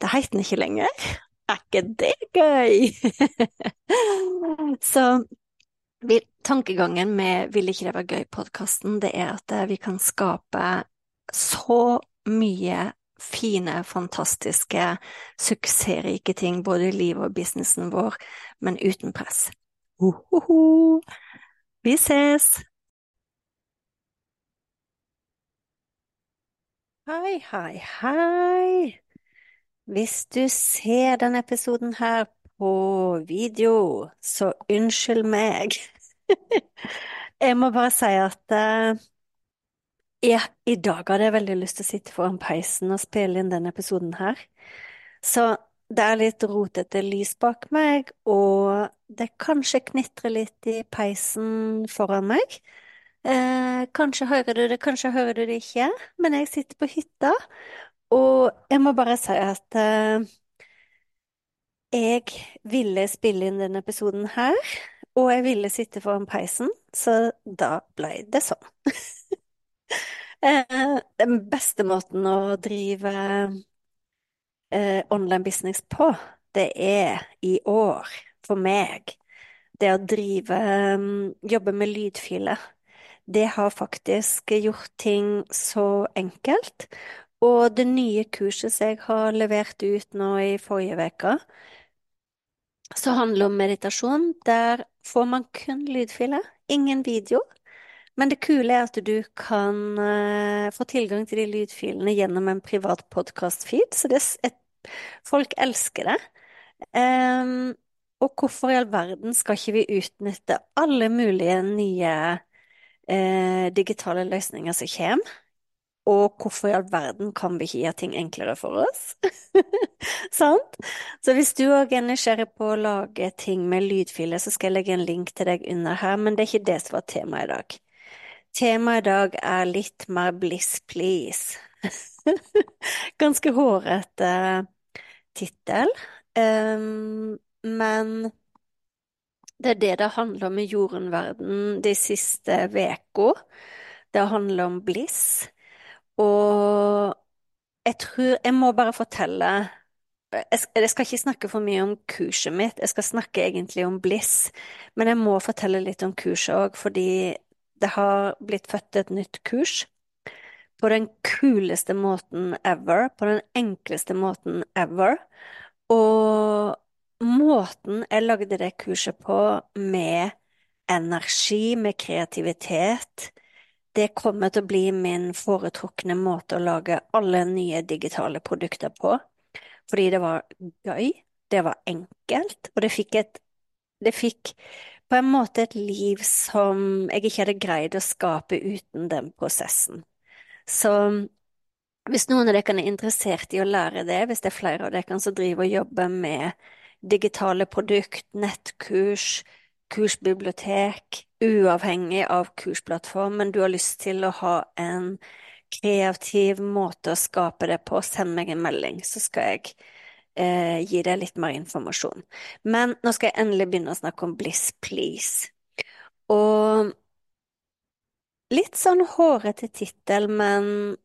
Det heter den ikke lenger. Er ikke det gøy? Så tankegangen med Vil ikke det være gøy-podkasten, det er at eh, vi kan skape så mye fine, fantastiske, suksessrike ting både i livet og businessen vår, men uten press. Uhuhu. Vi ses! Hei, hei, hei! Hvis du ser denne episoden her på video, så unnskyld meg. Jeg må bare si at uh, ja, i dag hadde jeg veldig lyst til å sitte foran peisen og spille inn denne episoden her. Så det er litt rotete lys bak meg, og det kanskje knitrer litt i peisen foran meg. Eh, kanskje hører du det, kanskje hører du det ikke, men jeg sitter på hytta, og jeg må bare si at uh, jeg ville spille inn denne episoden her, og jeg ville sitte foran peisen, så da ble det sånn. uh, den beste måten å drive uh, online business på, det er i år, for meg, det å drive um, Jobbe med lydfiler. Det har faktisk gjort ting så enkelt, og det nye kurset som jeg har levert ut nå i forrige uke, som handler om meditasjon, der får man kun lydfiler, ingen video. Men det kule er at du kan uh, få tilgang til de lydfilene gjennom en privat podkast-feed, så et, folk elsker det. Um, og hvorfor i all verden skal ikke vi utnytte alle mulige nye uh, digitale løsninger som kommer? Og hvorfor i all verden kan vi ikke gjøre ting enklere for oss? Sant? Så hvis du òg er nysgjerrig på å lage ting med lydfiler, så skal jeg legge en link til deg under her, men det er ikke det som var temaet i dag. Temaet i dag er litt mer bliss please. Ganske hårete uh, tittel, um, men det er det det handler om i jordenverden de siste uka. Det handler om bliss. Og jeg tror Jeg må bare fortelle jeg skal, ikke snakke for mye om kurset mitt, jeg skal snakke egentlig om Bliss. Men jeg må fortelle litt om kurset òg, fordi det har blitt født et nytt kurs. På den kuleste måten ever, på den enkleste måten ever. Og måten jeg lagde det kurset på, med energi, med kreativitet, det kommer til å bli min foretrukne måte å lage alle nye digitale produkter på. Fordi det var gøy, det var enkelt, og det fikk et Det fikk på en måte et liv som jeg ikke hadde greid å skape uten den prosessen. Så hvis noen av dere er interessert i å lære det, hvis det er flere av dere som driver og jobber med digitale produkt, nettkurs, kursbibliotek, uavhengig av kursplattform, men du har lyst til å ha en kreativ måte å skape det på, send meg en melding, så skal jeg eh, gi deg litt mer informasjon. Men nå skal jeg endelig begynne å snakke om Bliss Please. Og litt sånn hårete tittel, men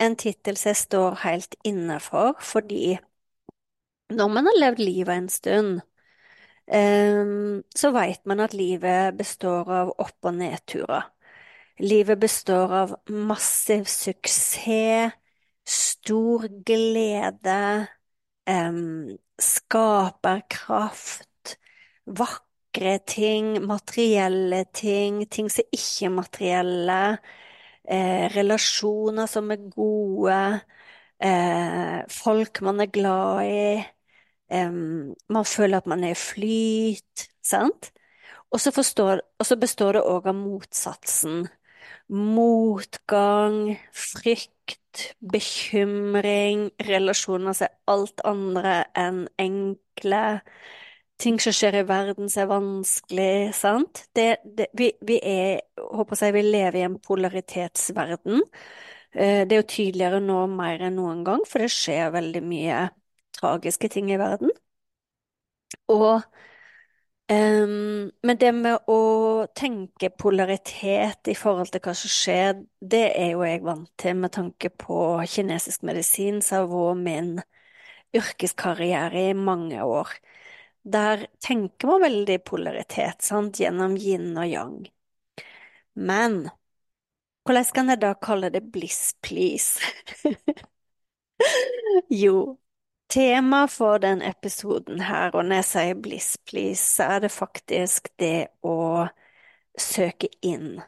en tittel som jeg står helt inne for, fordi når man har levd livet en stund, så veit man at livet består av opp- og nedturer. Livet består av massiv suksess, stor glede, um, skaperkraft, vakre ting, materielle ting, ting som ikke er materielle, eh, relasjoner som er gode, eh, folk man er glad i um, man føler at man er i flyt, sant? Og så, forstår, og så består det òg av motsatsen. Motgang, frykt, bekymring, relasjoner som er alt andre enn enkle. Ting som skjer i verden som er vanskelig, sant? Det, det, vi, vi er, håper jeg, vi lever i en polaritetsverden. Eh, det er jo tydeligere nå mer enn noen gang, for det skjer veldig mye tragiske ting i verden. Og um, Men det med å tenke polaritet i forhold til hva som skjer, det er jo jeg vant til med tanke på kinesisk medisin, som har vært min yrkeskarriere i mange år. Der tenker man veldig polaritet, sant, gjennom yin og yang. Men hvordan kan jeg da kalle det bliss please? jo, tema for den episoden her, og når jeg sier bliss please, så er det faktisk det å søke inn.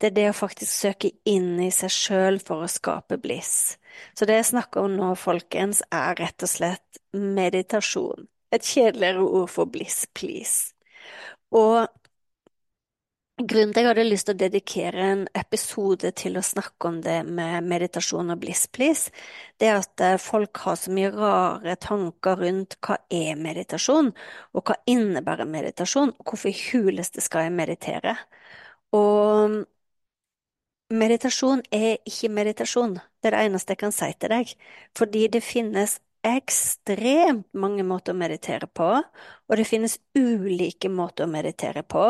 Det er det å faktisk søke inn i seg sjøl for å skape bliss. Så det jeg snakker om nå, folkens, er rett og slett meditasjon. Et kjedeligere ord for bliss please. Og Grunnen til at jeg hadde lyst til å dedikere en episode til å snakke om det med meditasjon og bliss, please, det er at eh, folk har så mye rare tanker rundt hva er meditasjon, og hva innebærer meditasjon, og hvorfor i huleste skal jeg meditere? Og meditasjon er ikke meditasjon, det er det eneste jeg kan si til deg, fordi det finnes ekstremt mange måter å meditere på, og det finnes ulike måter å meditere på.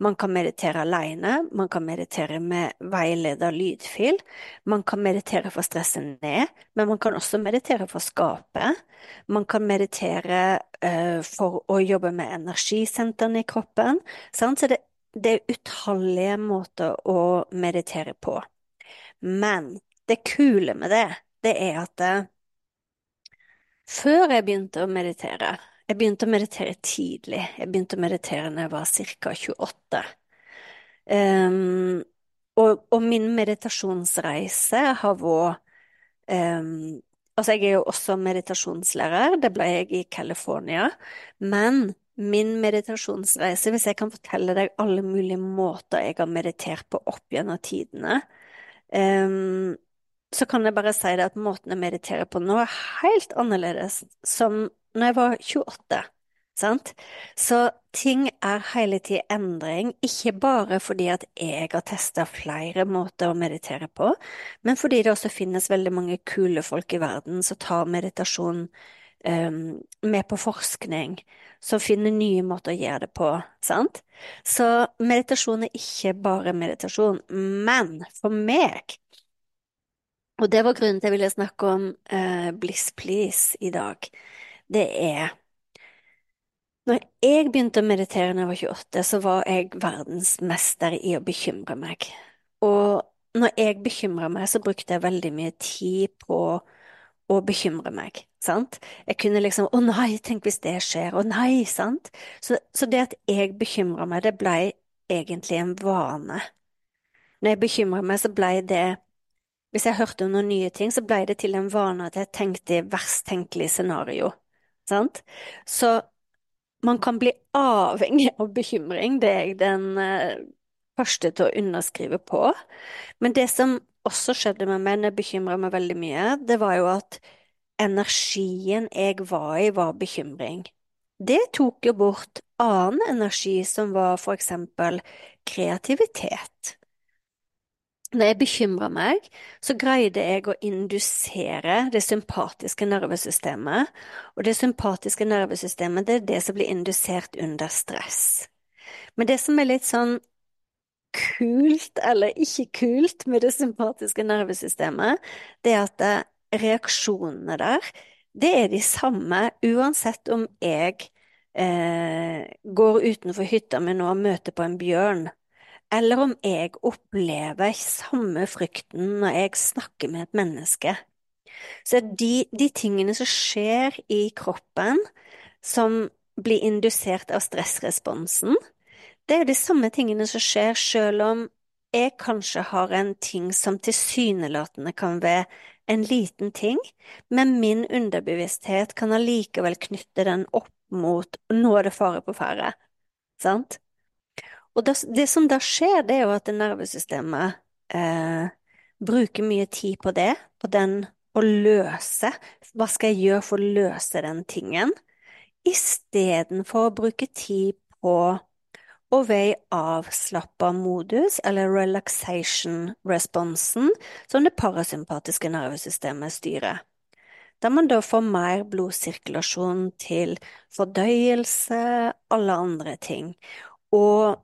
Man kan meditere alene, man kan meditere med veileder lydfil, man kan meditere for å stresse ned, men man kan også meditere for å skape. Man kan meditere uh, for å jobbe med energisentrene i kroppen. Sant? Så det, det er utallige måter å meditere på. Men det kule med det, det er at uh, før jeg begynte å meditere Jeg begynte å meditere tidlig. Jeg begynte å meditere når jeg var ca. 28. Um, og, og, min meditasjonsreise har vært um, Altså, jeg er jo også meditasjonslærer, det ble jeg i California, men min meditasjonsreise, hvis jeg kan fortelle deg alle mulige måter jeg har meditert på opp gjennom tidene um, så kan jeg bare si det at måten jeg mediterer på nå er helt annerledes som når jeg var 28. Sant? Så ting er hele tiden endring, ikke bare fordi at jeg har testa flere måter å meditere på, men fordi det også finnes veldig mange kule folk i verden som tar meditasjon um, med på forskning, som finner nye måter å gjøre det på, sant? Så meditasjon er ikke bare meditasjon, men for meg og det var grunnen til jeg ville snakke om uh, Bliss Please i dag. Det er Når jeg begynte å meditere da jeg var 28, så var jeg verdensmester i å bekymre meg. Og når jeg bekymra meg, så brukte jeg veldig mye tid på å bekymre meg, sant? Jeg kunne liksom Å nei, tenk hvis det skjer. Å nei, sant? Så, så det at jeg bekymra meg, det blei egentlig en vane. Når jeg bekymra meg, så blei det hvis jeg hørte om noen nye ting, så blei det til en vane at jeg tenkte i verst tenkelig scenario, sant? Så man kan bli avhengig av bekymring, det er jeg den uh, første til å underskrive på. Men det som også skjedde med meg når jeg bekymra meg veldig mye, det var jo at energien jeg var i, var bekymring. Det tok jo bort annen energi, som var for eksempel kreativitet når jeg bekymra meg, så greide jeg å indusere det sympatiske nervesystemet, og det sympatiske nervesystemet det er det som blir indusert under stress. Men det som er litt sånn kult, eller ikke kult, med det sympatiske nervesystemet, det er at eh, reaksjonene der, det er de samme uansett om jeg eh, går utenfor hytta mi nå og møter på en bjørn eller om jeg opplever samme frykten når jeg snakker med et menneske. Så de, de tingene som skjer i kroppen, som blir indusert av stressresponsen, det er jo de samme tingene som skjer selv om jeg kanskje har en ting som tilsynelatende kan være en liten ting, men min underbevissthet kan allikevel knytte den opp mot nå er det fare på ferde, sant? Og det, det, som da skjer, det er jo at nervesystemet eh, bruker mye tid på det, på den å løse, hva skal jeg gjøre for å løse den tingen, istedenfor å bruke tid på å veie avslappa modus, eller relaxation-responsen, som det parasympatiske nervesystemet styrer. Der man da får mer blodsirkulasjon til fordøyelse, alle andre ting. Og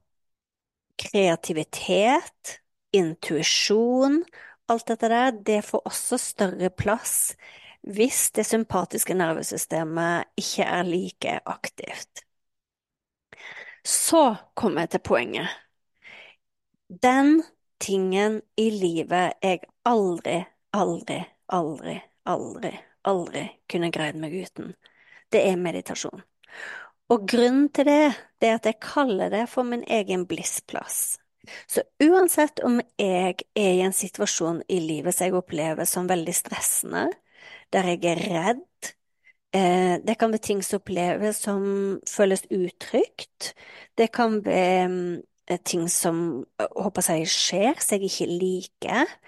kreativitet, intuisjon, alt dette der, det får også større plass hvis det sympatiske nervesystemet ikke er like aktivt. Så kommer jeg til poenget. Den tingen i livet jeg aldri, aldri, aldri, aldri, aldri kunne greid meg uten, det er meditasjon. Og grunnen til det, det er at jeg kaller det for min egen blissplass. Så uansett om jeg er i en situasjon i livet som jeg opplever som veldig stressende, der jeg er redd, eh, det kan være ting som oppleves som føles utrygt, det kan være eh, ting som eh, håper jeg skjer som jeg ikke liker,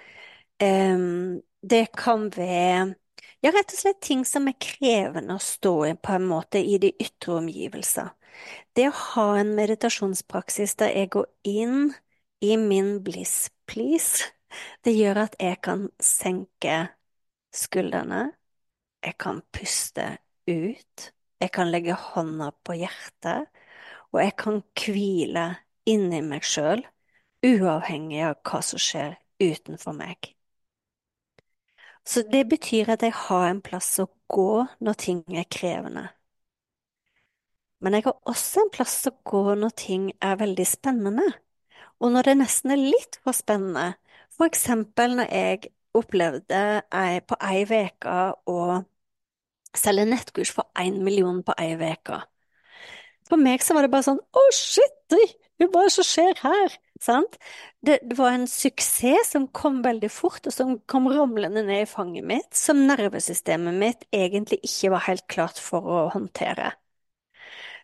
det kan være ja, rett og slett ting som er krevende å stå i på en måte i de ytre omgivelser. Det å ha en meditasjonspraksis der jeg går inn i min bliss please, det gjør at jeg kan senke skuldrene, jeg kan puste ut, jeg kan legge hånda på hjertet, og jeg kan hvile inni meg sjøl, uavhengig av hva som skjer utenfor meg. Så det betyr at jeg har en plass å gå når ting er krevende. Men jeg har også en plass å gå når ting er veldig spennende, og når det nesten er litt for spennende, for eksempel når jeg opplevde jeg på ei uke å selge nettkurs for én million på ei uke. For meg så var det bare sånn å oh shit, hva er det som skjer her? Sant? Det, det, var en suksess som kom veldig fort, og som kom ramlende ned i fanget mitt, som nervesystemet mitt egentlig ikke var helt klart for å håndtere.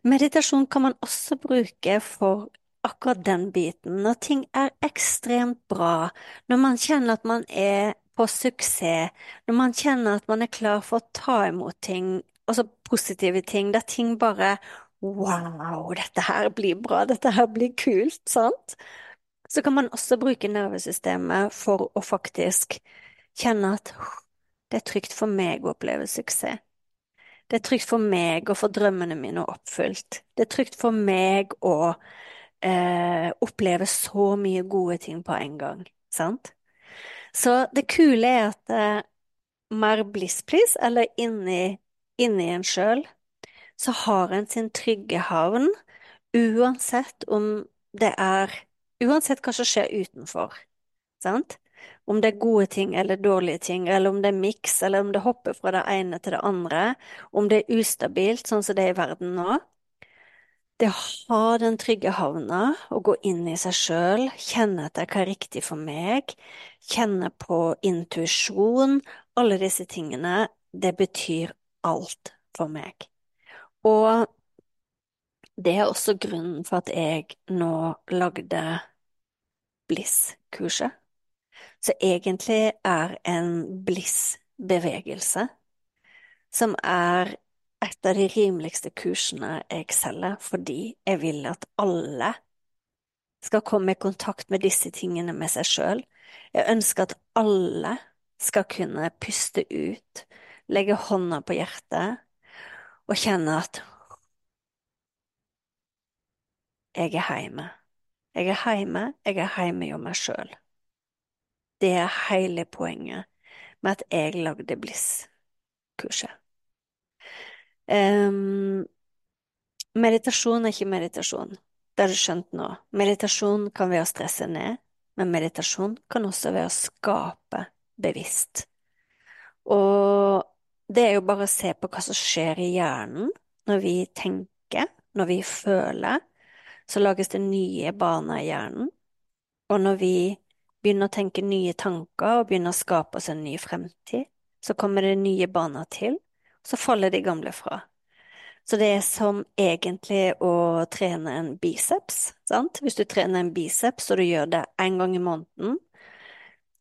Meditasjon kan man også bruke for akkurat den biten, når ting er ekstremt bra, når man kjenner at man er på suksess, når man kjenner at man er klar for å ta imot ting, altså positive ting, der ting bare Wow, dette her blir bra, dette her blir kult, sant? Så kan man også bruke nervesystemet for å faktisk kjenne at det er trygt for meg å oppleve suksess. Det er trygt for meg å få drømmene mine oppfylt. Det er trygt for meg å eh, oppleve så mye gode ting på en gang, sant? Så det kule er at eh, mer bliss, please, eller inni, inni en sjøl, så har en sin trygge havn, uansett om det er Uansett hva som skjer utenfor, sant? Om det er gode ting eller dårlige ting, eller om det er miks, eller om det hopper fra det ene til det andre, om det er ustabilt, sånn som det er i verden nå. Det å ha den trygge havna, å gå inn i seg sjøl, kjenne etter hva er riktig for meg, kjenne på intuisjon, alle disse tingene, det betyr alt for meg. Og det er også grunnen for at jeg nå lagde Bliss-kurset, Så egentlig er en Bliss-bevegelse, som er et av de rimeligste kursene jeg selger, fordi jeg vil at alle skal komme i kontakt med disse tingene med seg sjøl. Jeg ønsker at alle skal kunne puste ut, legge hånda på hjertet og kjenne at jeg er heime. Jeg er heime, jeg er heime hos meg sjøl. Det er hele poenget med at jeg lagde Bliss-kurset. Um, meditasjon er ikke meditasjon, det har du skjønt nå. Meditasjon kan være å stresse ned, men meditasjon kan også være å skape bevisst. Og det er jo bare å se på hva som skjer i hjernen når vi tenker, når vi føler. Så lages det nye baner i hjernen. Og når vi begynner å tenke nye tanker og begynner å skape oss en ny fremtid. Så kommer det nye baner til, og så faller de gamle fra. Så det er som egentlig å trene en biceps, sant? Hvis du trener en biceps og du gjør det én gang i måneden,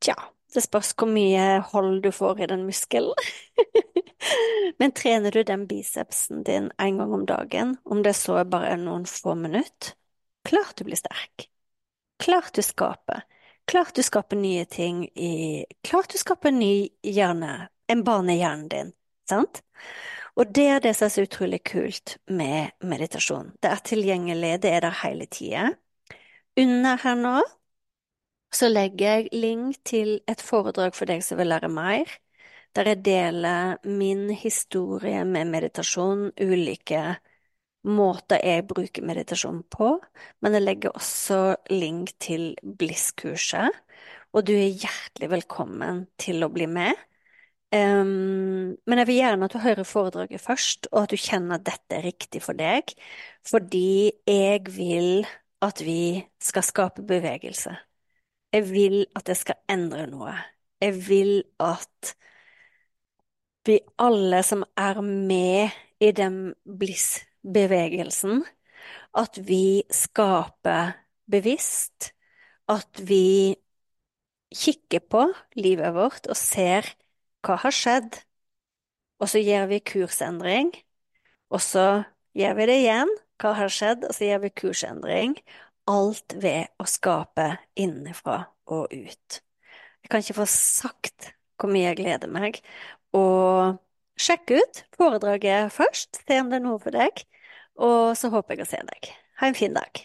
tja, det spørs hvor mye hold du får i den muskelen. Men trener du den bicepsen din en gang om dagen, om det så er bare noen få minutter, klart du blir sterk. Klart du skaper. Klart du skaper nye ting i Klart du skaper en ny hjerne, en hjernen din, sant? Og det er det som er så utrolig kult med meditasjon. Det er tilgjengelig, det er der hele tida. Under her nå så legger jeg link til et foredrag for deg som vil lære mer, der jeg deler min historie med meditasjon, ulike måter jeg bruker meditasjon på, men jeg legger også link til Bliss-kurset, og du er hjertelig velkommen til å bli med. Um, men jeg vil gjerne at du hører foredraget først, og at du kjenner at dette er riktig for deg, fordi jeg vil at vi skal skape bevegelse. Jeg vil at jeg skal endre noe. Jeg vil at vi alle som er med i den bliss bevegelsen, at vi skaper bevisst, at vi kikker på livet vårt og ser hva har skjedd, og så gjør vi kursendring, og så gjør vi det igjen, hva har skjedd, og så gjør vi kursendring, alt ved å skape innenfra og ut. Jeg kan ikke få sagt hvor mye jeg gleder meg, og Sjekk ut foredraget først, se om det er noe for deg, og så håper jeg å se deg. Ha en fin dag.